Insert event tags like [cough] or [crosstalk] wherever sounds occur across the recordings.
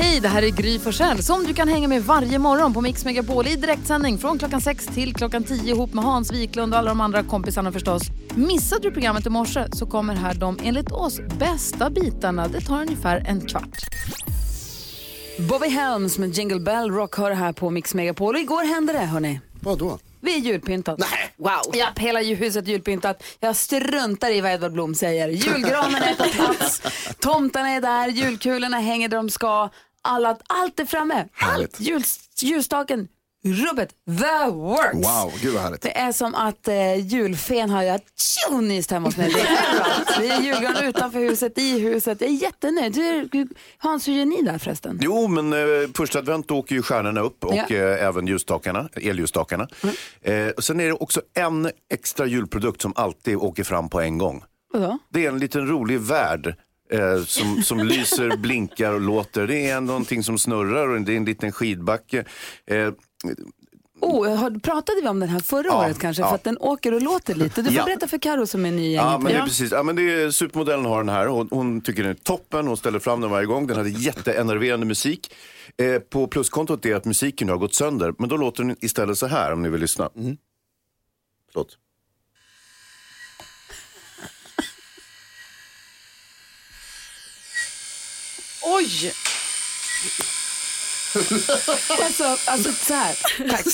Hej, det här är Gry Forssell som du kan hänga med varje morgon på Mix Megapol i direktsändning från klockan 6 till klockan 10 ihop med Hans Wiklund och alla de andra kompisarna förstås. Missade du programmet i morse så kommer här de enligt oss bästa bitarna. Det tar ungefär en kvart. Bobby Helms med Jingle Bell Rock hör här på Mix Megapol och igår hände det hörni. Vadå? Vi är julpyntat. Nej. Wow. Ja, hela huset är julpyntat. Jag struntar i vad Edvard Blom säger. Julgranen är på plats, [laughs] tomtarna är där, julkulorna hänger där de ska. Alla, allt är framme. Allt. Jul, ljusstaken, rubbet, the works. Wow, gud vad härligt. Det är som att eh, julfen har jag tjonist hemma hos mig. Det är. Det är julgran utanför huset, i huset. Jag är jättenöjd. Du, Hans, hur gör ni där förresten? Jo, men eh, första advent åker ju stjärnorna upp och Ja. Mm. eh, även ljusstakarna, elljusstakarna. Eh, och sen är det också en extra julprodukt som alltid åker fram på en gång. Vadå? Det är en liten rolig värld eh, som, som lyser, blinkar och låter. Det är någonting som snurrar och det är en liten skidbacke. Eh, Oh, har, pratade vi om den här förra Ja, året kanske? ja. För att den åker och låter lite. Du får Ja. berätta för Karo som är ny i Ja, gänget. men det är precis. Ja, men det är, supermodellen har den här. Hon, hon tycker den är toppen. Hon ställer fram den varje gång. Den hade jätteenerverande musik. Eh, på pluskontot är att musiken nu har gått sönder. Men då låter den istället så här om ni vill lyssna. Mm. Förlåt. Oj! alltså, alltså så här, tack.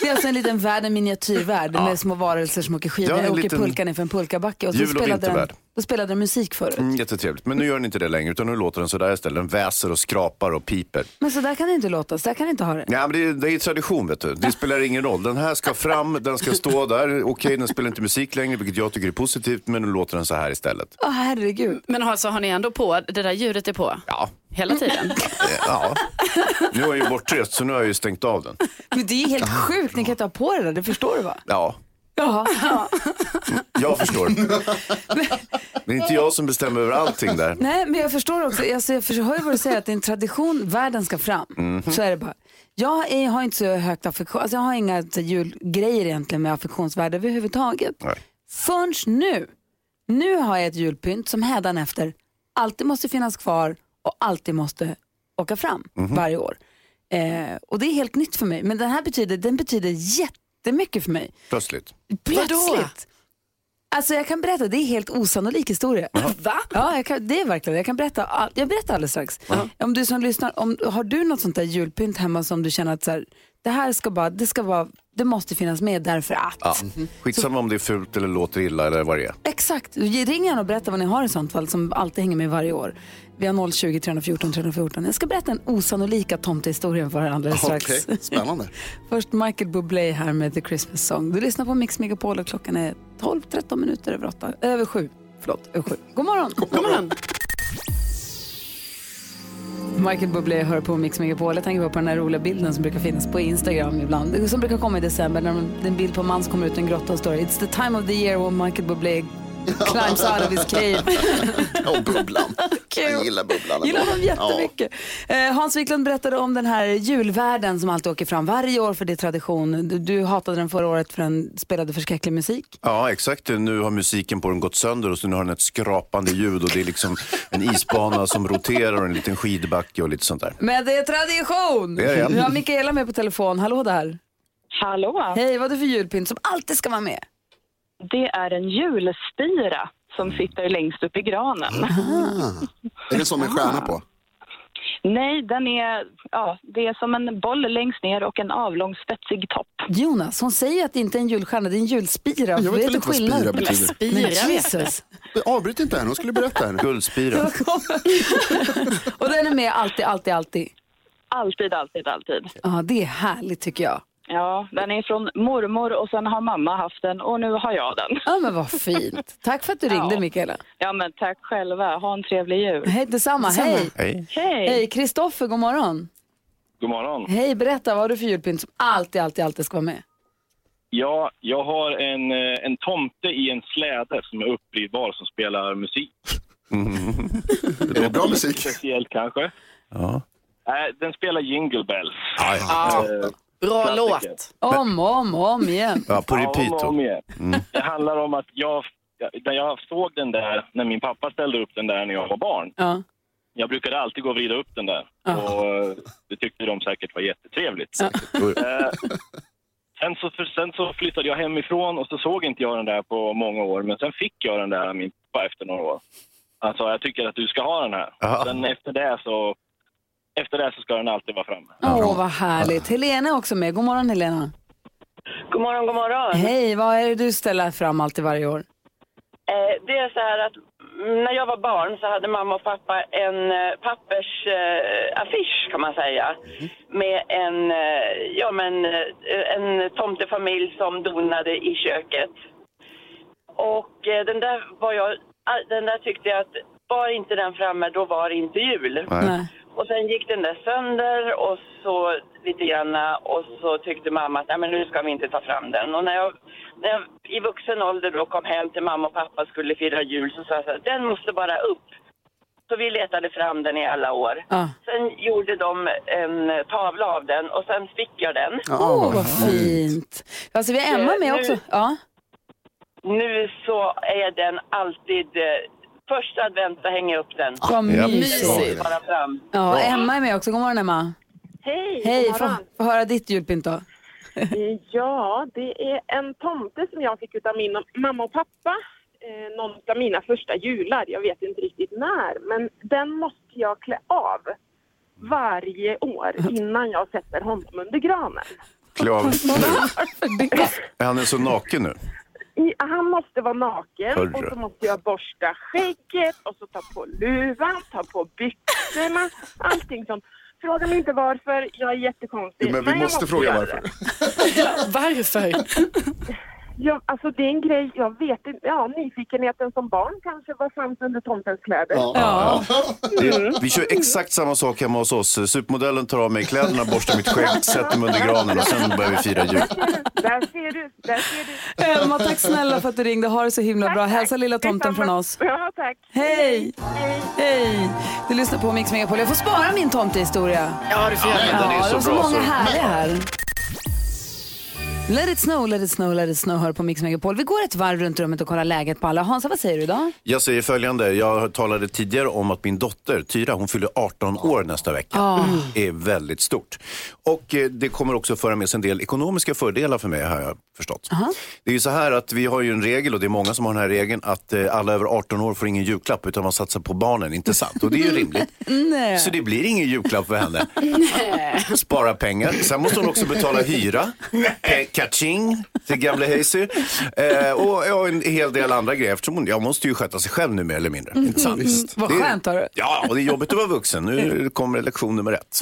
Det är alltså en liten värld, en miniatyrvärld med små varelser som åker skidor. Ja, en åker liten pulka ner för en pulkabacke. Och så jul- och spelade den, vintervärld. Då spelade den musik förut. Mm, jättetrevligt. Men nu gör den inte det längre. Utan nu låter den så där istället. Den väser och skrapar och piper. Men så där kan det inte låta, så där kan det inte ha det. Ja, men det, är, det är tradition vet du. Det spelar ingen roll. Den här ska fram, den ska stå där. Okej, den spelar inte musik längre, vilket jag tycker är positivt. Men nu låter den så här istället. Åh herregud. Men alltså, har ni ändå på, det där ljudet är på Ja. hela tiden? [laughs] Ja, nu har jag ju bortrest så nu har jag ju stängt av den. Men det är ju helt sjukt, ni kan inte ha på det där, det förstår du va? Ja, Jaha. [laughs] jag förstår. [laughs] Det är inte jag som bestämmer över allting där. Nej, men jag förstår också, alltså, jag hör ju vad du säger, att det är en tradition, världen ska fram. Mhm. Så är det bara. Jag är, har inte så högt affektion, alltså jag har inga så, julgrejer egentligen med affektionsvärde överhuvudtaget. Nej. Förrän nu. Nu har jag ett julpynt som hädanefter alltid måste finnas kvar och alltid måste åka fram Mhm. varje år. Eh, och det är helt nytt för mig, men den här betyder, den betyder jättemycket för mig. Plötsligt. Plötsligt. Alltså jag kan berätta, det är helt osannolik historia. Va? Ja, jag kan, det är verkligen Jag kan berätta, all, jag berättar alldeles strax. Om du som lyssnar, om, har du något sånt där julpynt hemma som du känner att så här, det här ska bara, det ska vara, det måste finnas med därför att. Ja. Skitsamma om det är fult eller låter illa eller vad det är. Exakt, ring gärna och berätta vad ni har i sånt fall som alltid hänger med varje år. Vi har 020 314 314. Jag ska berätta en osannolika tomtehistorien för er alldeles strax. Okej, spännande. [laughs] Först Michael Bublé här med The Christmas Song. Du lyssnar på Mix Megapol och klockan är 12-13 minuter över, åtta, över sju. Förlåt, över sju. God morgon! God morgon. Michael Bublé hör på Mix Megapol. Jag tänker bara på den här roliga bilden som brukar finnas på Instagram ibland. Som brukar komma i december när det är en bild på en man som kommer ut ur en grotta och står It's the time of the year when Michael Bublé climbs out of his cave. Och bubblan. Kul. Jag gillar bubblan. Gillar honom jättemycket. Eh, Hans Wiklund berättade om den här julvärden som alltid åker fram varje år för det är tradition. Du, du hatade den förra året för den spelade förskräcklig musik. Ja, exakt. Nu har musiken på den gått sönder och så nu har den ett skrapande ljud och det är liksom en isbana som roterar och en liten skidbacke och lite sånt där. Men det är tradition! Det är det. Vi har Mikaela med på telefon. Hallå där. Hallå! Hej, vad är det för julpynt som alltid ska vara med? Det är en julspira som sitter längst upp i granen. Är det som en stjärna på? [laughs] Nej, den är, ja, det är som en boll längst ner och en avlång spetsig topp. Jonas, hon säger att det inte är en julstjärna, det är en julspira. Jag vet inte vad spira betyder. Men Jesus. Avbryt inte henne, hon skulle berätta henne. Guldspira. [laughs] Och den är med alltid, alltid, alltid. Alltid, alltid, alltid. Ja, det är härligt tycker jag. Ja, den är från mormor och sen har mamma haft den och nu har jag den. Ja, men vad fint. Tack för att du ringde, Ja. Mikaela. Ja, men tack själva. Ha en trevlig jul. Hej, detsamma. Hej. Hej. Hej! Hej, Kristoffer, god morgon. God morgon. Hej, berätta, vad har du för julpynt som alltid, alltid, alltid ska vara med? Ja, jag har en, eh, en tomte i en släde som är uppvridbar som spelar musik. [laughs] Är det bra musik? Speciellt kanske. Ja. Nej, den spelar Jingle Bells. Ja, Ja. Eh, Bra klassiker. låt. Om och om och om igen. Ja, på Ja, repeat om och då. om igen. Mm. Det handlar om att jag, när jag såg den där, när min pappa ställde upp den där när jag var barn. Ja. Jag brukade alltid gå och vrida upp den där. Ja. Och eh, det tyckte de säkert var jättetrevligt. Ja. [laughs] Eh, sen, så, för, sen så flyttade jag hemifrån och så såg inte jag den där på många år. Men sen fick jag den där av min pappa efter några år. Han sa, jag tycker att du ska ha den här. Aha. Sen efter det så efter det så ska den alltid vara framme. Åh, vad härligt. Helena är också med. God morgon, Helena. God morgon, god morgon. Hej, vad är det du ställer fram alltid varje år? Eh, det är så här att mm, när jag var barn så hade mamma och pappa en eh, pappersaffisch eh, affisch, kan man säga. Med en, eh, ja, men, eh, en tomtefamilj som donade i köket. Och eh, den där var jag, den där tyckte jag att var inte den framme, då var det inte jul. Nej. Och sen gick den där sönder och så lite granna och så tyckte mamma att Nej, men nu ska vi inte ta fram den. Och när jag, när jag i vuxen ålder då kom hem till mamma och pappa skulle fira jul så sa jag så här, den måste bara upp. Så vi letade fram den i alla år. Ja. Sen gjorde de en tavla av den och sen fick jag den. Åh, vad fint. Alltså, vi har Emma med Eh, nu- också. Ja. Nu så är den alltid eh, första advent så hänger jag upp den. Vad Ja, mysigt. mysigt. Bara fram. Ja, Emma är med också. God morgon, Emma. Hej! Hej, god få, morgon. få höra ditt julpynt då. Eh, Ja, det är en tomte som jag fick av min mamma och pappa. Eh, någon av mina första jular. Jag vet inte riktigt när. Men den måste jag klä av varje år [laughs] innan jag sätter honom under granen. Klä av. [laughs] Är han är så naken nu? I, han måste vara naken Hörru. och så måste jag borsta skägget och så ta på luvan, ta på byxorna, allting sånt. Fråga mig inte varför, jag är jättekonstig. Jo, men vi jag måste fråga göra varför. [laughs] Varför? [laughs] Ja, alltså det är en grej, jag vet inte, ja nyfikenheten som barn kanske var fanns under tomtens kläder. Ja. Det, vi kör exakt samma sak hemma hos oss. Supermodellen tar av mig kläderna, borstar mitt skägg, sätter mig under granen och sen börjar vi fira jul. Där ser du, där ser du. Emma, tack snälla för att du ringde. Ha det så himla bra. Hälsa lilla tomten från oss. Ja, tack. Hej! Hej. Hej! Du lyssnar på Mix Megapol. Jag får spara min tomtehistoria. Ja, du får göra det. Den är Ja, så det var så bra, många härliga här. Let it snow, let it snow, let it snow hör på Mix Megapol. Vi går ett varv runt rummet och kollar läget på alla. Hansa, vad säger du idag? Jag säger följande, jag talade tidigare om att min dotter Tyra, hon fyller 18 år nästa vecka. Det är väldigt stort. Och eh, det kommer också föra med sig en del ekonomiska fördelar för mig har jag förstått. Det är ju så här att vi har ju en regel och det är många som har den här regeln att eh, alla över 18 år får ingen julklapp utan man satsar på barnen, inte sant? Och det är ju [laughs] rimligt. Så det blir ingen julklapp för henne. [laughs] Spara pengar. Sen måste hon också betala hyra. Kaching till gamle Hazy. Eh, och ja, en hel del andra grejer. Eftersom hon jag måste ju sköta sig själv nu mer eller mindre. Inte sant? Vad Det är- skönt, hörru. Ja, och det är jobbigt att vara vuxen. Nu kommer lektion nummer ett.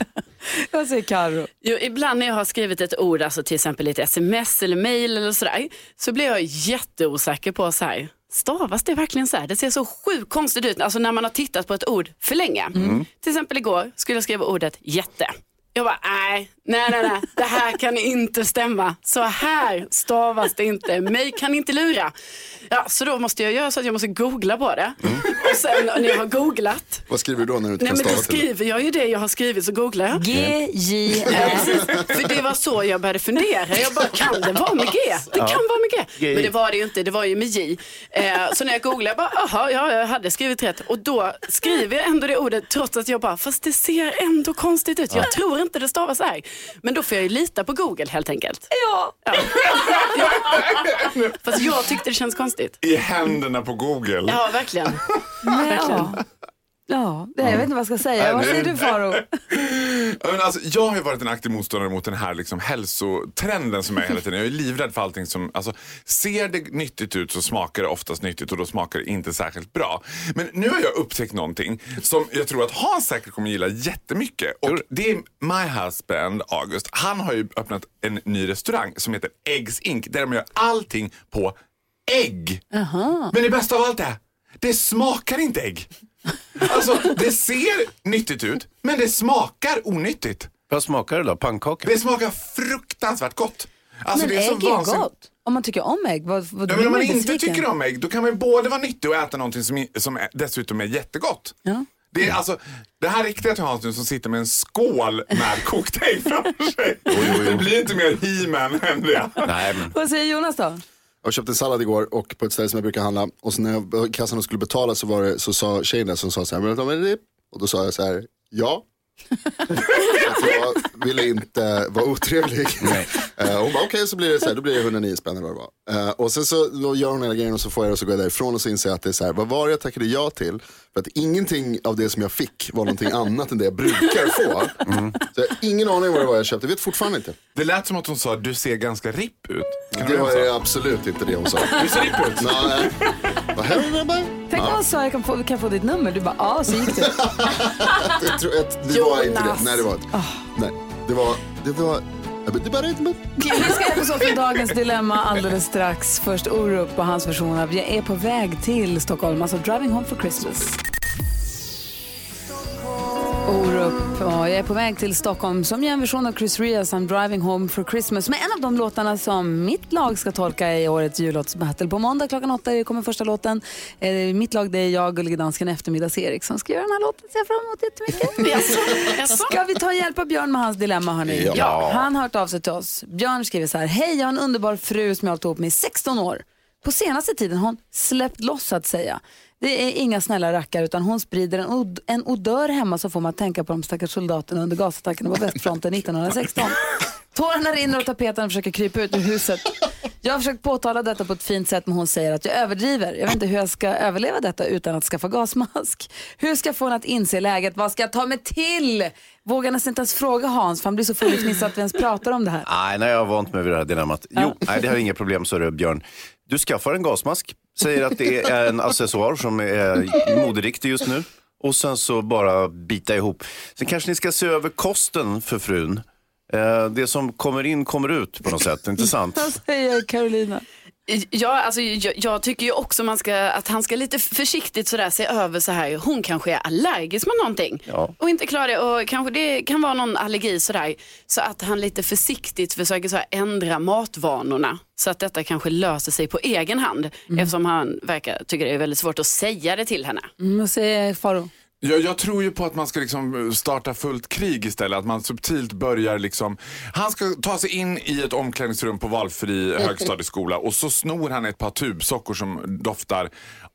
Vad säger Karo? Jo, ibland när jag har skrivit ett ord, alltså till exempel i ett sms eller mail eller sådär, så blir jag jätteosäker på så här, stavas det verkligen så här? Det ser så sjukt konstigt ut, alltså när man har tittat på ett ord för länge. Till exempel igår skulle jag skriva ordet jätte. Jag bara, nej, nej, nej, nej, det här kan inte stämma. Så här stavas det inte, mig kan inte lura. Ja, så då måste jag göra så att jag måste googla på det. Och sen när jag har googlat, Vad skriver du då när du inte nej kan stava till det? skriver jag ju det jag har skrivit så googlar jag. G-J-L. För det var så jag började fundera. Jag bara, kan det vara med G? Det kan vara med G. G. Men det var det ju inte, det var ju med J. Eh, så när jag googlade, jag bara, aha, ja, jag hade skrivit rätt. Och då skriver jag ändå det ordet trots att jag bara, fast det ser ändå konstigt ut. Jag tror inte det stavas så här. Men då får jag ju lita på Google helt enkelt. Ja. Ja. Fast jag tyckte det känns konstigt. I händerna på Google. Ja, verkligen. [laughs] Men, ja. Ja, det, jag vet inte vad jag ska säga. Nej, vad säger du Faro? [laughs] Men alltså, jag har ju varit en aktiv motståndare mot den här liksom, hälsotrenden som är hela tiden. Jag är livrädd för allting som, alltså, ser det nyttigt ut så smakar det oftast nyttigt och då smakar det inte särskilt bra. Men nu har jag upptäckt någonting som jag tror att Hans säkert kommer gilla jättemycket. Och det är My Husband, August. Han har ju öppnat en ny restaurang som heter Eggs Inc. Där de gör allting på ägg. Men det bästa av allt är, det smakar inte ägg. [laughs] Alltså, det ser nyttigt ut, men det smakar onyttigt. Vad smakar det då? Pannkaka? Det smakar fruktansvärt gott. Alltså, men det är så ägg är vansinnigt. gott. Om man tycker om ägg, vad, vad Ja, men om man inte besviken? tycker om ägg, då kan man både vara nyttig och äta någonting som, som är, dessutom är jättegott. Ja. Det, är, alltså, det här riktiga till Hans nu som sitter med en skål med kokt ägg framför sig. Det blir inte mer he-man än det. Nej, men... Vad säger Jonas då? Jag köpte en sallad igår och på ett ställe som jag brukar handla och så när jag kassan skulle betala så, var det, så sa tjejen där som sa så här, "Men det?" och då sa jag så här, ja. [laughs] Jag ville inte vara otrevlig. Eh, hon bara okej så blir det så här, då blir det 109 spänn eller vad det var. Eh, och sen så då gör hon hela grejen och så får jag det och så går jag därifrån och så inser jag att det är så här, vad var det jag tackade ja till? För att ingenting av det som jag fick var någonting annat än det jag brukar få. Så jag har ingen aning vad det var jag köpte, jag vet fortfarande inte. Det lät som att hon sa du ser ganska ripp ut. Kan Det var absolut inte det hon sa. Du ser ripp ut. Nej. Vad Tänk om hon sa jag kan få, kan jag få ditt nummer. Du bara ja, så gick det. [laughs] Jag tror att det var inte det. Nej, det var inte. Nej, det var, det var, det bara inte Vi ska hjälpas åt med dagens dilemma alldeles strax. Först Orup och hans version av Jag är på väg till Stockholm, alltså Driving Home for Christmas. Orup och Jag är på väg till Stockholm som är en version av Chris Rias I'm driving home for Christmas med en av de låtarna som mitt lag ska tolka i årets jullåtsbattle. På måndag klockan åtta kommer första låten. Eh, mitt lag det är jag, Gullige Dansken, eftermiddags-Erik som ska göra den här låten. Ser jag fram emot jättemycket. [laughs] Ska vi ta hjälp av Björn med hans dilemma hörni? Ja. Han har hört av sig till oss. Björn skriver så här. Hej, jag har en underbar fru som jag har hållit ihop med i 16 år. På senaste tiden har hon släppt loss så att säga. Det är inga snälla rackare utan hon sprider en, od- en odör hemma som får man tänka på de stackars soldaterna under gasattackerna på västfronten 1916. Tårarna rinner och tapeten försöker krypa ut ur huset. Jag har försökt påtala detta på ett fint sätt men hon säger att jag överdriver. Jag vet inte hur jag ska överleva detta utan att skaffa gasmask. Hur ska jag få henne att inse läget? Vad ska jag ta mig till? Vågar nästan inte ens fråga Hans för han blir så full i att vi ens pratar om det här. Nej, nej, jag har vant mig vid det här dilemmat. Jo, nej, det här är inga problem, så är det Björn. Du skaffar en gasmask, säger att det är en accessoar som är moderiktig just nu. Och sen så bara bita ihop. Sen kanske ni ska se över kosten för frun. Eh, Det som kommer in kommer ut på något sätt, inte sant? [laughs] Vad säger Carolina? Ja, alltså, jag, jag tycker ju också man ska, att han ska lite försiktigt sådär se över så här. Hon kanske är allergisk mot någonting Ja. och inte klarar det. Och kanske det kan vara någon allergi sådär. Så att han lite försiktigt försöker så här ändra matvanorna. Så att detta kanske löser sig på egen hand. Eftersom han verkar tycka det är väldigt svårt att säga det till henne. Mm, vad säger Faro? Jag, jag tror ju på att man ska liksom starta fullt krig istället. Att man subtilt börjar liksom. Han ska ta sig in i ett omklädningsrum på valfri [laughs] högstadieskola och så snor han ett par tubsockor som doftar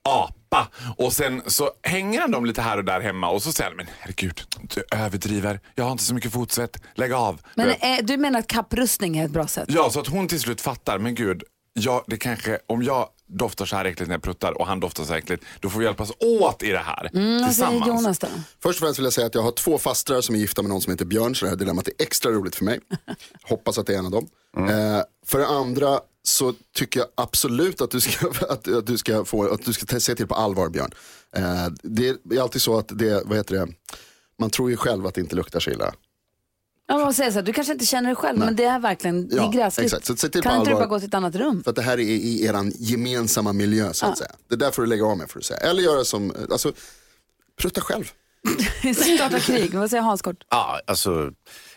apa. Och sen så hänger han dem lite här och där hemma och så säger han, men herregud, du överdriver. Jag har inte så mycket fotsvett. Lägg av. Men eh, du menar att kapprustning är ett bra sätt? Ja, så att hon till slut fattar, men gud, ja, det kanske, om jag doftar så här äckligt när jag pruttar och han doftar så äckligt, då får vi hjälpas åt i det här. Mm, tillsammans. Jonas då? Först och främst vill jag säga att jag har två fastrar som är gifta med någon som heter Björn, så det här dilemmat är extra roligt för mig. [laughs] Hoppas att det är en av dem. Eh, för det andra så tycker jag absolut att du ska, [laughs] att, att du ska, få, att du ska se till på allvar Björn. Eh, det är alltid så att det, vad heter det, man tror ju själv att det inte luktar så illa. Ja, vad säger så här, du kanske inte känner det själv men det är verkligen det är Ja, gräsligt. exakt. Så kan inte du bara gå till ett annat rum? För att det här är i er gemensamma miljö så att Ja. säga. Det där får du lägga av med får du säga. Eller göra som, alltså, prutta själv. [laughs] Starta krig, vad säger Hans kort? Ja, alltså,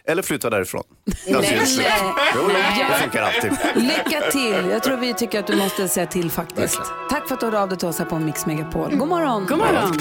eller flytta därifrån. Nej. Alltså, Nej. Jo, det funkar alltid. Lycka till! Jag tror vi tycker att du måste säga till faktiskt. Tack för att du hörde av dig till oss här på Mix Megapol. God morgon! God morgon.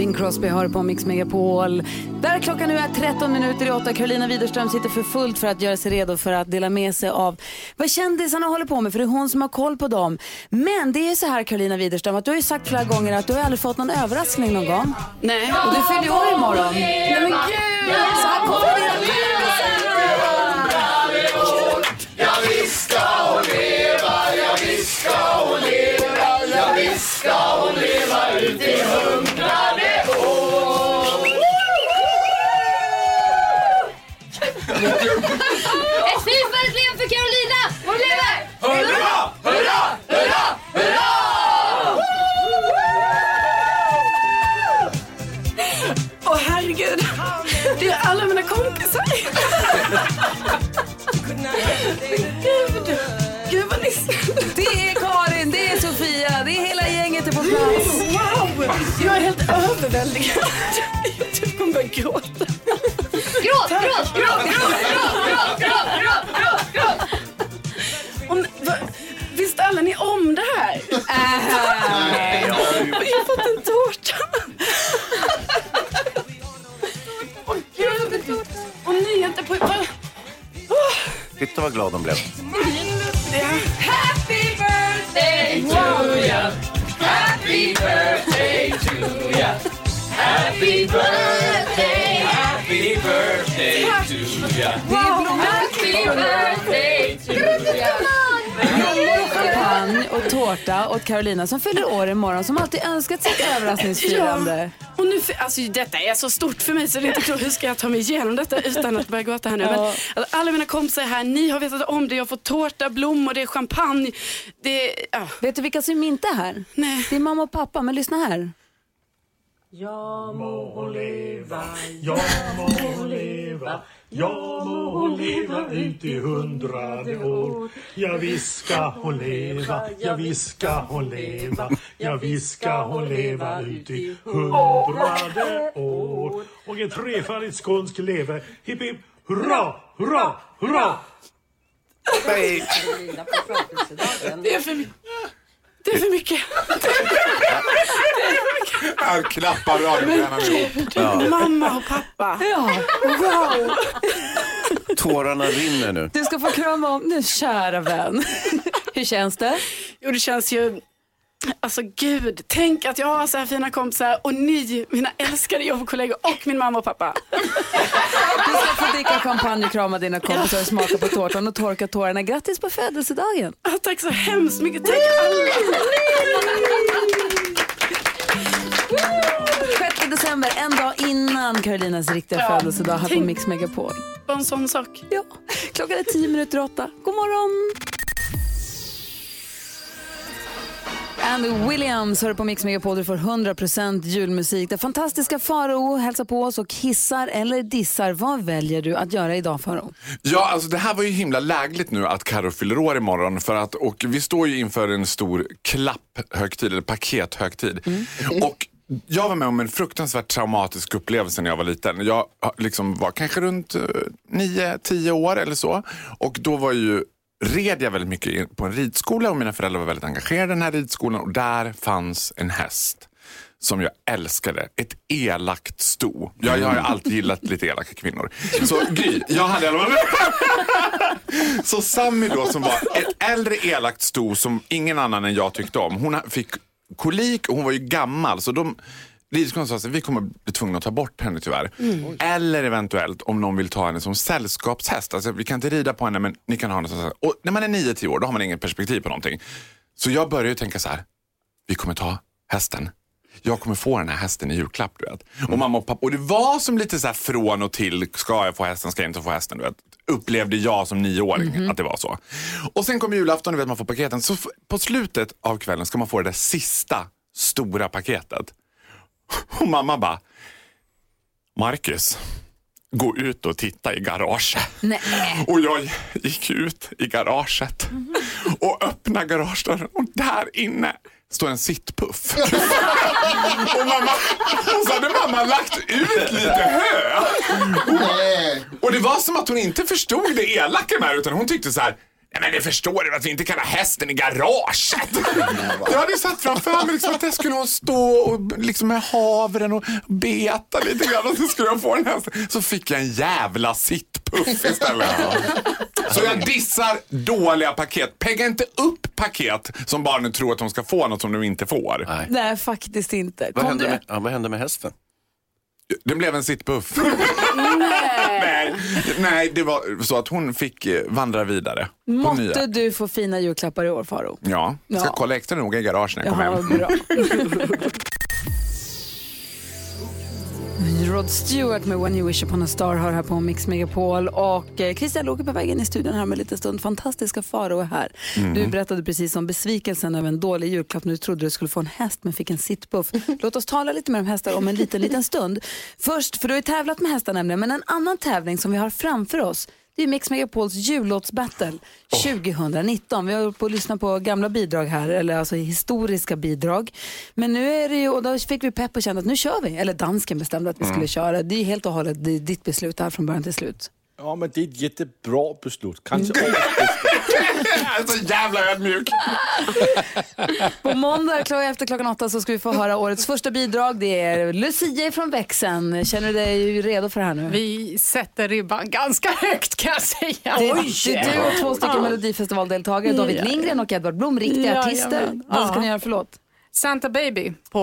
Bing Crosby hör på Mix Megapol. Där klockan nu är 13 minuter i åtta. Carolina Widerström sitter för fullt för att göra sig redo för att dela med sig av vad kändisarna håller på med, för det är hon som har koll på dem. Men det är så här Carolina Widerström, att du har ju sagt flera gånger att du har aldrig fått någon överraskning någon gång. Nej. Och du fyller år imorgon. Nej men gud! Så här kommer det Ja visst ska hon leva, ja visst ska hon leva, ja visst ska hon leva Jag är helt överväldigad. Jag typ kommer börja gråta. Gråt, gråt, gråt, gråt, gråt, Och, va, visste alla ni om det här? Nej. Jag har fått en tårta. Åh gud. Och nyheter på... Titta vad glad de blev. Happy birthday, happy birthday to ya. Happy birthday to ya. Blommor och champagne och tårta åt Carolina som fyller år imorgon som alltid önskat sig ett överraskningsfirande. Ja. Och nu, alltså, detta är så stort för mig så det är inte klart hur ska jag ta mig igenom detta utan att börja gråta här nu. Men, Ja. alltså, alla mina kompisar är här, ni har vetat om det, jag får tårta, blommor, det är champagne. Det, ja. Vet du vilka som inte är här? Nej. Det är mamma och pappa, men lyssna här. Ja må hon leva, ja må hon leva. Ja må hon leva ut i hundrade år. Ja visst ska hon leva, ja visst ska hon leva. Ja visst ska hon leva ut i hundrade år. Och en trefaldigt skånsk leve. Hipp hipp. Hurra, hurra, hurra. Det är för mycket. Det är för mycket. Här klappar radiostjärnan ihop. Ja. Mamma och pappa. Ja, wow. Tårarna rinner nu. Du ska få krama om nu, kära vän. Hur känns det? Jo, det känns ju... Alltså gud, tänk att jag har så här fina kompisar och ni, mina älskade jobbkollegor och min mamma och pappa. Du ska få dricka champagne och krama dina kompisar och smaka på tårtan och torka tårarna. Grattis på födelsedagen! Ja, tack så hemskt mycket. Tack alla. 6 december, en dag innan Carolinas riktiga Ja, födelsedag här på Mix Megapol. Bara en sån sak. Ja, klockan är tio minuter åtta. God morgon! Andy Williams hör på Mix Megapol. Du får 100% julmusik. Det fantastiska Faro hälsar på oss och hissar eller dissar. Vad väljer du att göra idag Faro? Ja, alltså det här var ju himla lägligt nu att Karo fyller år imorgon för att, och vi står ju inför en stor klapphögtid, eller pakethögtid. Och jag var med om en fruktansvärt traumatisk upplevelse när jag var liten. Jag ja, liksom var kanske runt 9-10 år eller så. Och då var ju red jag väldigt mycket på en ridskola och mina föräldrar var väldigt engagerade i den här ridskolan och där fanns en häst som jag älskade. Ett elakt sto. Jag, jag har alltid gillat lite elaka kvinnor. Så Gry, jag hade i alla fall... Så Sammy då som var ett äldre elakt sto som ingen annan än jag tyckte om. Hon fick kolik och hon var ju gammal så de Ridskolan vi kommer bli tvungna att ta bort henne tyvärr. Mm. Eller eventuellt om någon vill ta henne som sällskapshäst. Alltså, vi kan inte rida på henne men ni kan ha henne som Och när man är 9-10 år då har man ingen perspektiv på någonting. Så jag började ju tänka så här, vi kommer ta hästen. Jag kommer få den här hästen i julklapp. Du vet. Och mamma och pappa. Och det var som lite så här från och till. Ska jag få hästen? Ska jag inte få hästen? Du vet. Upplevde jag som nioåring att det var så. Och sen kom julafton, du vet man får paketen. Så på slutet av kvällen ska man få det där sista stora paketet. Och mamma bara, Marcus, gå ut och titta i garaget. Nej. Och jag gick ut i garaget och öppnade garagedörren och där inne står en sittpuff. [laughs] och, mamma, och så hade mamma lagt ut lite hö. Och det var som att hon inte förstod det elaka med utan hon tyckte så här Nej men det förstår du att vi inte kan ha hästen i garaget. [laughs] Jag hade satt framför mig liksom att där skulle hon stå och liksom med havren och beta lite grann och så skulle jag få den här. Så fick jag en jävla sittpuff istället. Så jag dissar dåliga paket. Pegga inte upp paket som barnen tror att de ska få något som de inte får. Nej. Nej, faktiskt inte. Vad hände, du? med, ja, vad hände med hästen? Det blev en sittpuff. Nej. [laughs] Nej, det var så att hon fick eh, vandra vidare. Måtte nya. du få fina julklappar i år Faro. Ja, ska Ja. kolla extra noga i garaget när jag kommer hem. [laughs] [laughs] Rod Stewart med When You Wish Upon a Star hör här på Mix Megapol och eh, Christian låg på vägen i studion här med lite stund. Fantastiska Faro är här. Mm. Du berättade precis om besvikelsen över en dålig julklapp när du trodde du skulle få en häst men fick en sittbuff. [laughs] Låt oss tala lite mer om hästar om en liten, liten stund. Först, för du har tävlat med hästar nämligen, men en annan tävling som vi har framför oss det är Mix Megapols jullåtsbattle 2019. Vi har hållit på att lyssna på gamla bidrag här, eller alltså historiska bidrag. Men nu är det ju, och då fick vi pepp och kände att nu kör vi. Eller dansken bestämde att vi skulle Mm. köra. Det är helt och hållet ditt beslut här från början till slut. Ja, men det är ett jättebra beslut. Kanske Mm. Jag är så jävla ödmjuk. [laughs] På måndag kl- efter klockan åtta så ska vi få höra årets första bidrag. Det är Lucia från växeln. Känner du dig redo för det här nu? Vi sätter ribban ganska högt kan jag säga. Det, det är du och två stycken Melodifestivaldeltagare, David Ja. Lindgren och Edvard Blom, riktiga artister. Jajamän. Vad ska Ja. ni göra för låt? Santa Baby på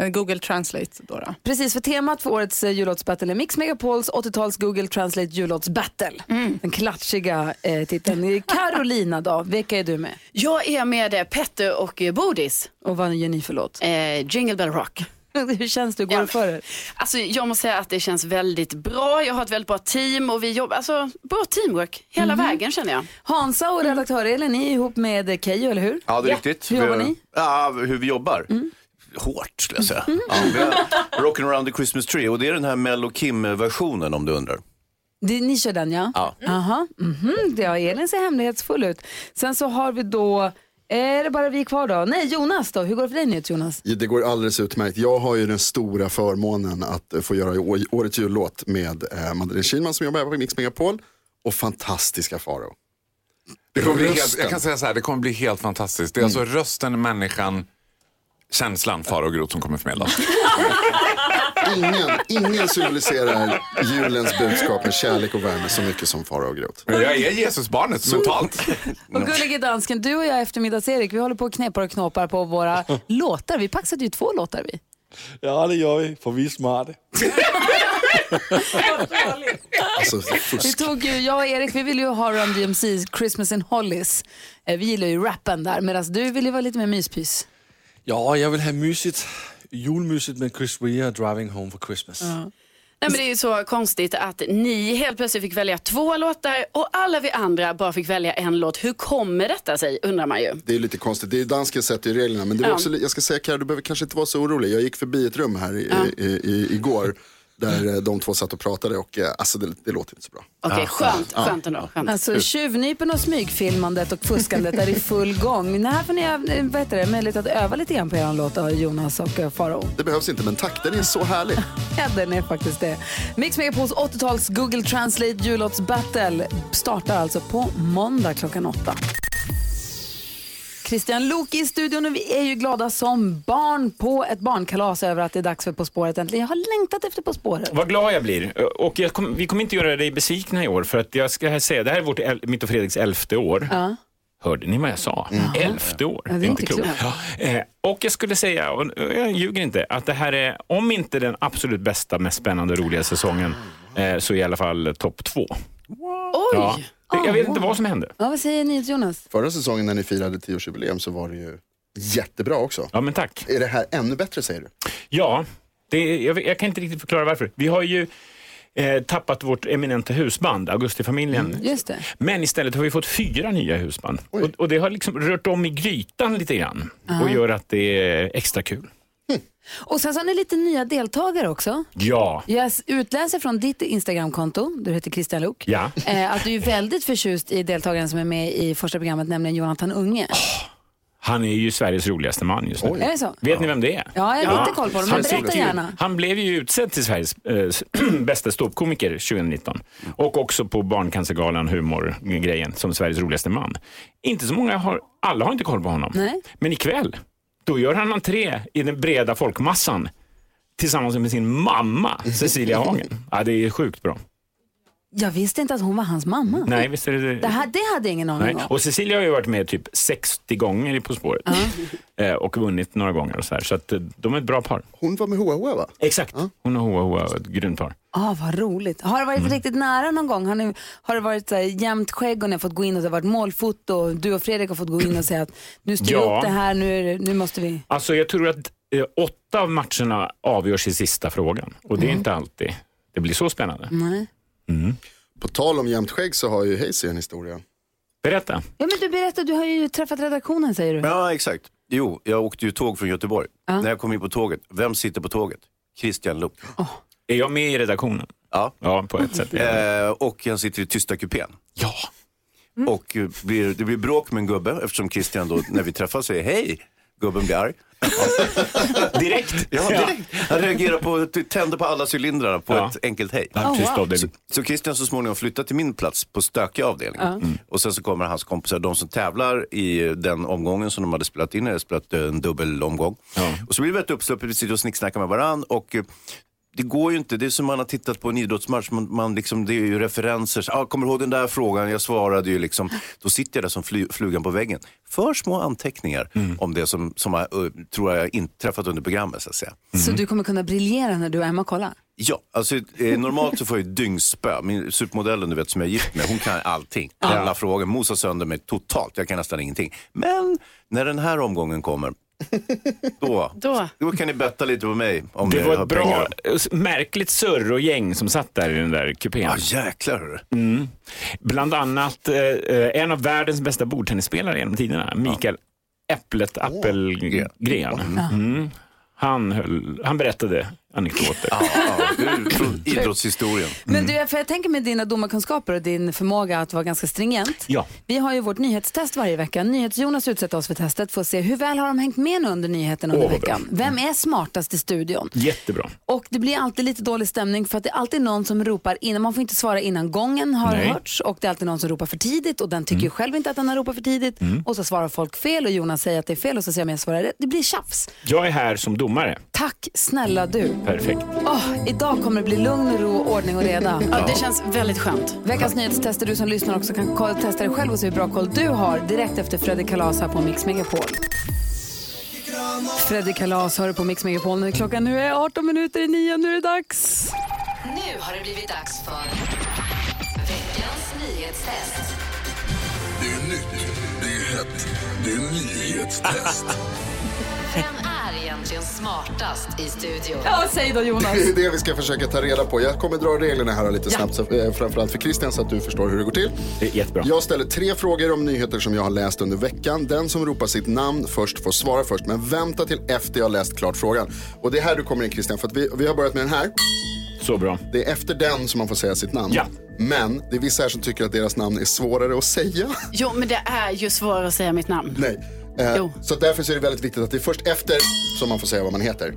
eh, Google Translate. Då då. Precis, för temat för årets uh, jullåtsbattle är Mix Megapols 80-tals Google Translate jullåtsbattle. Den klatschiga eh, titeln. Carolina då, vilka är du med? Jag är med eh, Petter och eh, Bodis. Och vad gör ni för låt? Eh, Jingle Bell Rock. [laughs] Hur känns det? Hur går det för er? Alltså, jag måste säga att det känns väldigt bra. Jag har ett väldigt bra team och vi jobbar, alltså bra teamwork hela Mhm. vägen känner jag. Hansa och redaktör Elin, ni är ihop med Keyyo, eller hur? Ja, det är riktigt. Hur jobbar Vi- ni? Ja, hur vi jobbar? Hårt skulle jag säga. Ja, vi har Rockin' around the Christmas tree och det är den här Mello Kim-versionen om du undrar. Det, ni kör den ja? Ja. Aha, mhm. Det, ja, Elin ser hemlighetsfull ut. Sen så har vi då, är det bara vi kvar då? Nej, Jonas då, hur går det för dig nu Jonas? Ja, Det går alldeles utmärkt. Jag har ju den stora förmånen att eh, få göra årets jullåt med eh, Madeleine Kihlman som jobbar på Mix Megapol och fantastiska Farao. Det kommer bli helt, jag kan säga så här, det kommer bli helt fantastiskt. Det är alltså rösten, människan, känslan, far och grot som kommer förmedlas. [laughs] Ingen, ingen symboliserar julens budskap med kärlek och värme så mycket som Farao Groth. Men jag är Jesusbarnet totalt. [laughs] Och gullige dansken, du och jag eftermiddags-Erik, vi håller på och knäppar och knåpar på våra [laughs] låtar. Vi paxade ju två låtar vi. Ja, det gör vi, för vi är smarta. Alltså, Vi tog ju, jag och Erik, vi ville ju ha Run DMC's Christmas in Hollies. Eh, Vi gillar ju rappen där, medan du ville ju vara lite mer myspys. Ja, jag vill ha mysigt, julmysigt med Chris Rea Driving Home for Christmas. Nej, men det är ju så konstigt att ni helt plötsligt fick välja två låtar och alla vi andra bara fick välja en låt. Hur kommer detta sig undrar man ju. Det är lite konstigt, det är dansken sätter ju reglerna. Men det var Ja. också, jag ska säga Karo, du behöver kanske inte vara så orolig. Jag gick förbi ett rum här i, i, i, igår där eh, de två satt och pratade och eh, alltså det, det låter inte så bra. Okej, skönt, Ja. skönt ändå. Skönt. Alltså tjuvnypen och smygfilmandet och fuskandet är i full gång. Det här får ni eh, vad heter det, möjlighet att öva lite grann på er låt då, Jonas och Farao. Det behövs inte, men tack, den är så härlig. [laughs] Ja, den är faktiskt det. Mix Megapols 80-tals Google Translate jullåtsbattle startar alltså på måndag klockan åtta. Christian Lok i studion och vi är ju glada som barn på ett barnkalas över att det är dags för På spåret äntligen. Jag har längtat efter På spåret. Vad glad jag blir. Och jag kom, vi kommer inte göra dig besvikna i år för att jag ska säga, det här är vårt, mitt och Fredriks elfte år. Ja. Hörde ni vad jag sa? Elfte år. Ja, det är inte klokt. Ja, eh, och jag skulle säga, och jag ljuger inte, att det här är, om inte den absolut bästa, mest spännande och roliga säsongen, eh, så i alla fall topp två. Oj! Ja. Jag vet inte vad som hände. Ja, vad säger ni Jonas? Förra säsongen när ni firade 10-årsjubileum så var det ju jättebra också. Ja, men tack. Är det här ännu bättre säger du? Ja, det, jag, jag kan inte riktigt förklara varför. Vi har ju eh, tappat vårt eminenta husband, Augustifamiljen. Just det. Men istället har vi fått fyra nya husband. Och, och det har liksom rört om i grytan lite grann och gör att det är extra kul. Och sen så har ni lite nya deltagare också. Ja. Jag utläser från ditt Instagramkonto, du heter Christian Lok, Ja. eh, att du är väldigt förtjust i deltagaren som är med i första programmet, nämligen Jonathan Unge. Han är ju Sveriges roligaste man just nu. Är det så? Vet ni vem det är? Ja, jag har lite koll på honom, men berätta ju- gärna. Han blev ju utsedd till Sveriges eh, [clears throat] bästa ståuppkomiker 2019 och också på Barncancergalan humorgrejen som Sveriges roligaste man. Inte så många har, alla har inte koll på honom. Nej. Men ikväll, då gör han entré i den breda folkmassan tillsammans med sin mamma Cecilia Hagen. Ja, det är sjukt bra. Jag visste inte att hon var hans mamma. Nej, visst är det Det, här, det hade jag ingen aning Nej. om. Och Cecilia har ju varit med typ 60 gånger i På spåret [laughs] eh, och vunnit några gånger och så här. Så att eh, de är ett bra par. Hon var med Hoa Hoa va? Exakt. Hon och Hoa Hoa, ett grymt par. Ah, vad roligt. Har det varit Mm. riktigt nära någon gång? Har, ni, har det varit så här, jämnt skägg och ni har fått gå in och det har varit målfoto och du och Fredrik har fått gå in och säga att nu styr Ja. upp det här, nu, är det, nu måste vi... Alltså jag tror att eh, åtta av matcherna avgörs i sista frågan och det är Mm. inte alltid det blir så spännande. Nej. Mm. På tal om jämnt skägg så har ju Hayes en historia. Berätta. Ja, men du berättade, du har ju träffat redaktionen säger du. Ja, exakt. Jo, jag åkte ju tåg från Göteborg. Ja. När jag kom in på tåget, vem sitter på tåget? Christian Luuk. Är jag med i redaktionen? Ja. Ja, på ett sätt. Eh, och jag sitter i tysta kupén. Ja. Och eh, blir, det blir bråk med en gubbe eftersom Christian då, när vi träffas säger hej. Gubben blir arg. [laughs] direkt? Ja, direkt. Han reagerar på, tände på alla cylindrar på Ja. ett enkelt hej. Av dig. så, så Christian så småningom flyttar till min plats på stökiga avdelningen. Mm. Och sen så kommer hans kompisar, de som tävlar i den omgången som de hade spelat in, hade spelat eh, en dubbel omgång. Och så blir det väldigt uppsluppet, vi sitter och snicksnackar med varandra och eh, det går ju inte, det är som man har tittat på en idrottsmatch, man, man liksom, det är ju referenser. Ah, kommer du ihåg den där frågan? Jag svarade ju liksom. Då sitter jag där som fly, flugan på väggen. För små anteckningar om det som, som har, uh, tror jag inträffat under programmet så att säga. Så du kommer kunna briljera när du och Emma kollar? Ja, alltså eh, normalt så får jag ju dyngspö. Min supermodellen du vet som jag är gift med, hon kan allting. Alla Ja. frågor, mosar sönder mig totalt. Jag kan nästan ingenting. Men när den här omgången kommer, [laughs] då, då. kan ni betta lite på mig om Det var har ett bra, pengar. märkligt surr och gäng som satt där i den där kupén. Ja, jäklar. Mm. Bland annat eh, en av världens bästa bordtennisspelare genom tiderna, Mikael Äpplet Appelgren. Mm. Han, höll, han berättade anekdoter. [laughs] Ja, ja, från idrottshistorien. Men du, för jag tänker med dina domarkunskaper och din förmåga att vara ganska stringent. Ja. Vi har ju vårt nyhetstest varje vecka. NyhetsJonas utsätter oss för testet för att se hur väl har de hängt med nu under nyheten under bra. veckan. Vem är smartast i studion? Jättebra. Och det blir alltid lite dålig stämning för att det är alltid någon som ropar innan. Man får inte svara innan gången har Nej. hörts och det är alltid någon som ropar för tidigt och den tycker ju själv inte att den har ropat för tidigt. Mm. Och så svarar folk fel och Jonas säger att det är fel och så säger jag men jag svarar rätt. Det blir tjafs. Jag är här som domare. Tack snälla du. Perfekt. Åh, idag kommer det bli lugn och ro, ordning och reda. [laughs] Ja, det känns väldigt skönt. Veckans nyhetstester, du som lyssnar också kan testa dig själv och se hur bra koll du har direkt efter Fredrik Kalas här på Mix Megapol. Fredrik Kalas hör på Mix Megapol när klockan nu är 18 minuter i nio. Nu är det dags. Nu har det blivit dags för veckans nyhetstest. Det är nytt, det är hett, det är nyhetstest. [laughs] Vem är egentligen smartast i studion? Ja, säg då Jonas. Det är det vi ska försöka ta reda på. Jag kommer dra reglerna här lite snabbt, så, eh, framförallt för Christian så att du förstår hur det går till. Det är jättebra. Jag ställer tre frågor om nyheter som jag har läst under veckan. Den som ropar sitt namn först får svara först, men vänta till efter jag har läst klart frågan. Och det är här du kommer in Christian, för att vi, vi har börjat med den här. Så bra. Det är efter den som man får säga sitt namn. Ja. Men det är vissa här som tycker att deras namn är svårare att säga. Jo, men det är ju svårare att säga mitt namn. Nej. Eh, så därför så är det väldigt viktigt att det är först efter som man får säga vad man heter.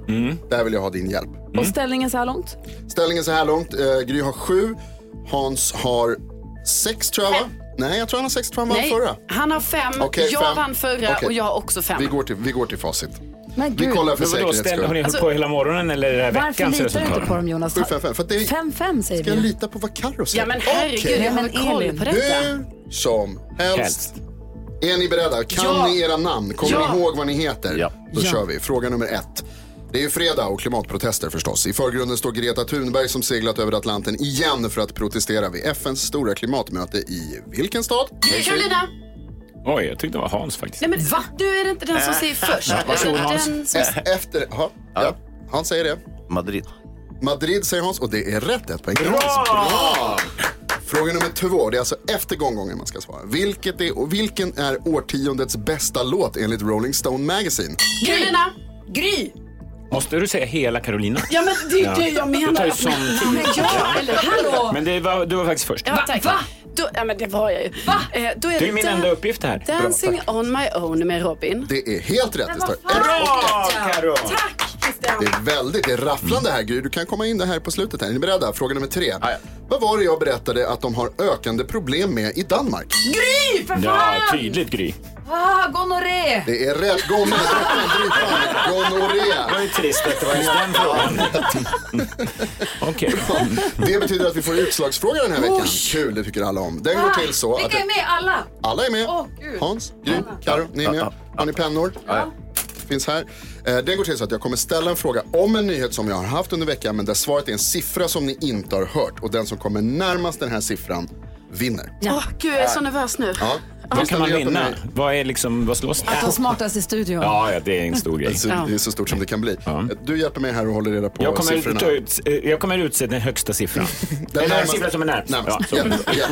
Där vill jag ha din hjälp. Och ställningen så här långt? Ställningen så här långt. Eh, Gry har sju. Hans har sex tror jag va? Nej, jag tror han har sex. Tror han vann Nej, förra. han har fem, Okej, jag fem. vann förra Okej. och jag har också fem. Vi går till, vi går till facit. Men Vi gud, kollar för säkerhets ställ, har ni skull. hållit på hela morgonen eller det här varför veckans litar du inte på dem Jonas? 7-5-5. För att det är... 5-5 säger Ska jag vi. lita på vad Carro säger? Ja men herregud, Okej. jag har men koll på detta. Hur som helst. Helst. Är ni beredda? Kan Ja. ni era namn? Kommer Ja. ni ihåg vad ni heter? Ja. Då Ja. kör vi. Fråga nummer ett. Det är ju fredag och klimatprotester förstås. I förgrunden står Greta Thunberg som seglat över Atlanten igen för att protestera vid FNs stora klimatmöte i vilken stad? Carolina! Oj, jag tyckte det var Hans faktiskt. Nej men va? Du är det inte den som säger först. Varsågod, Hans. den som... E- Efter... Ja, ja. Han säger det. Madrid. Madrid säger Hans och det är rätt. Ett poäng Hans. Bra! Fråga nummer två. Det är alltså efter gånggången man ska svara. Vilket är, och vilken är årtiondets bästa låt enligt Rolling Stone Magazine? Carolina! Gry! Måste du säga hela Carolina? Ja men det är det jag Du tar menar. ju sån tid. Men ja, eller hallå! Men det var, du var faktiskt först. Ja, tack. Va? Då, ja men det var jag ju. Va? Eh, då är Det det, är min enda uppgift här. Bra, Dancing tack. on my own med Robin. Det är helt rätt. Det står Bra. Karo! Tack! Det är väldigt, det är rafflande här Gry. Du kan komma in det här på slutet här. Är ni beredda? Fråga nummer tre. ja. Vad var det jag berättade att de har ökande problem med i Danmark? Gry för Ja, fan! tydligt Gry. Ah, gonorré! Det är rätt. Gonorré. Gonorré. Det var ju trist att det var just den frågan. [laughs] Okej. Det betyder att vi får utslagsfråga den här veckan. Kul, det tycker alla om. Den går till så att Vilka är med? Alla? alla är med. Gud. Hans, Gry, Karo, ni är med. Har ni pennor? Ja. Finns här. Eh, Den går till så att jag kommer ställa en fråga om en nyhet som jag har haft under veckan men där svaret är en siffra som ni inte har hört och den som kommer närmast den här siffran vinner. Åh gud, jag är så nervös nu. Ja. Vad kan man vinna? Vad är liksom, vad slås Att vara smartast i studion. Ja, det är en stor grej. Alltså, Det är så stort som det kan bli. Ja. Du hjälper mig här och håller reda på Jag kommer, siffrorna. ut, jag kommer utse den högsta siffran. [laughs] Den närmaste- siffran som är närmast. Närmast. Ja.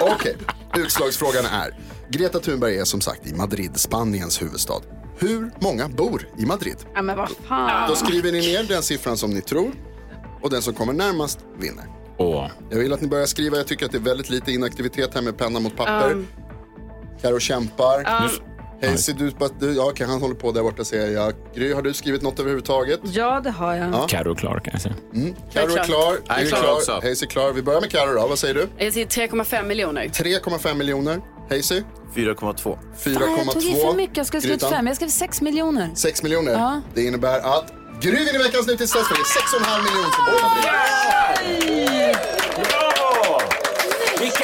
Okej, utslagsfrågan är. Greta Thunberg är som sagt i Madrid, Spaniens huvudstad. Hur många bor i Madrid? Ja, men vad fan. Då skriver ni ner den siffran som ni tror och den som kommer närmast vinner. Åh. Jag vill att ni börjar skriva. Jag tycker att det är väldigt lite inaktivitet här med penna mot papper. Um. Karo kämpar. Um, Hayes, du, du, ja, okej, han håller på där borta ser jag. Gry, har du skrivit något överhuvudtaget? Ja, det har jag. Ja. Carro klar kan jag säga. Mm. Karo är Jag är klar. klar. Är Jag är klar också. Hayes är klar. Vi börjar med Karo då. Vad säger du? Jag säger 3,5 miljoner. 3,5 miljoner. Hazy? 4,2. 4,2. Fan, jag tog i för mycket. Jag skulle skrivit Grytan? fem. Jag skrev sex miljoner. 6 miljoner. Ja. Det innebär att Gry vinner veckans nytt till Det är 6,5 miljoner som båda blir. Bra!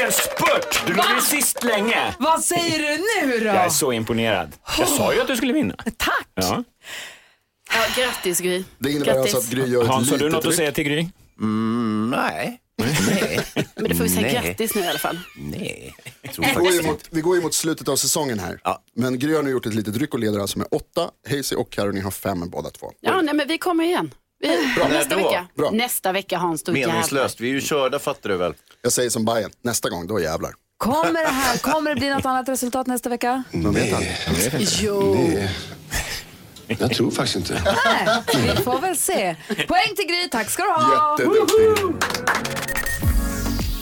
Vilken spurt! Du låg ju sist länge. Vad säger du nu då? Jag är så imponerad. Jag sa ju att du skulle vinna. Tack! Ja. Ja, grattis Gry. Det innebär Grattis. alltså att Gry gör ett Hans, har du litet något att säga till Gry? Mm, nej. Nej. Men du får ju säga Nej. grattis nu i alla fall. Nej. Jag tror Vi går, ju faktiskt mot, vi går ju mot slutet av säsongen här. Men Gry har nu gjort ett litet ryck och leder alltså med åtta. Hazy och ni har fem båda två. Ja, nej, men vi kommer igen. Vi, Bra. Nästa då? vecka. Bra. Nästa vecka Hans, då jävlar. Meningslöst. Vi är ju körda fattar du väl. Jag säger som Bayern, nästa gång, då jävlar. Kommer det här, kommer det bli något annat resultat nästa vecka? Man vet aldrig. Jo. Jag tror faktiskt inte. Nej, vi får väl se. Poäng till Gry, tack ska du ha. Jätteduktig.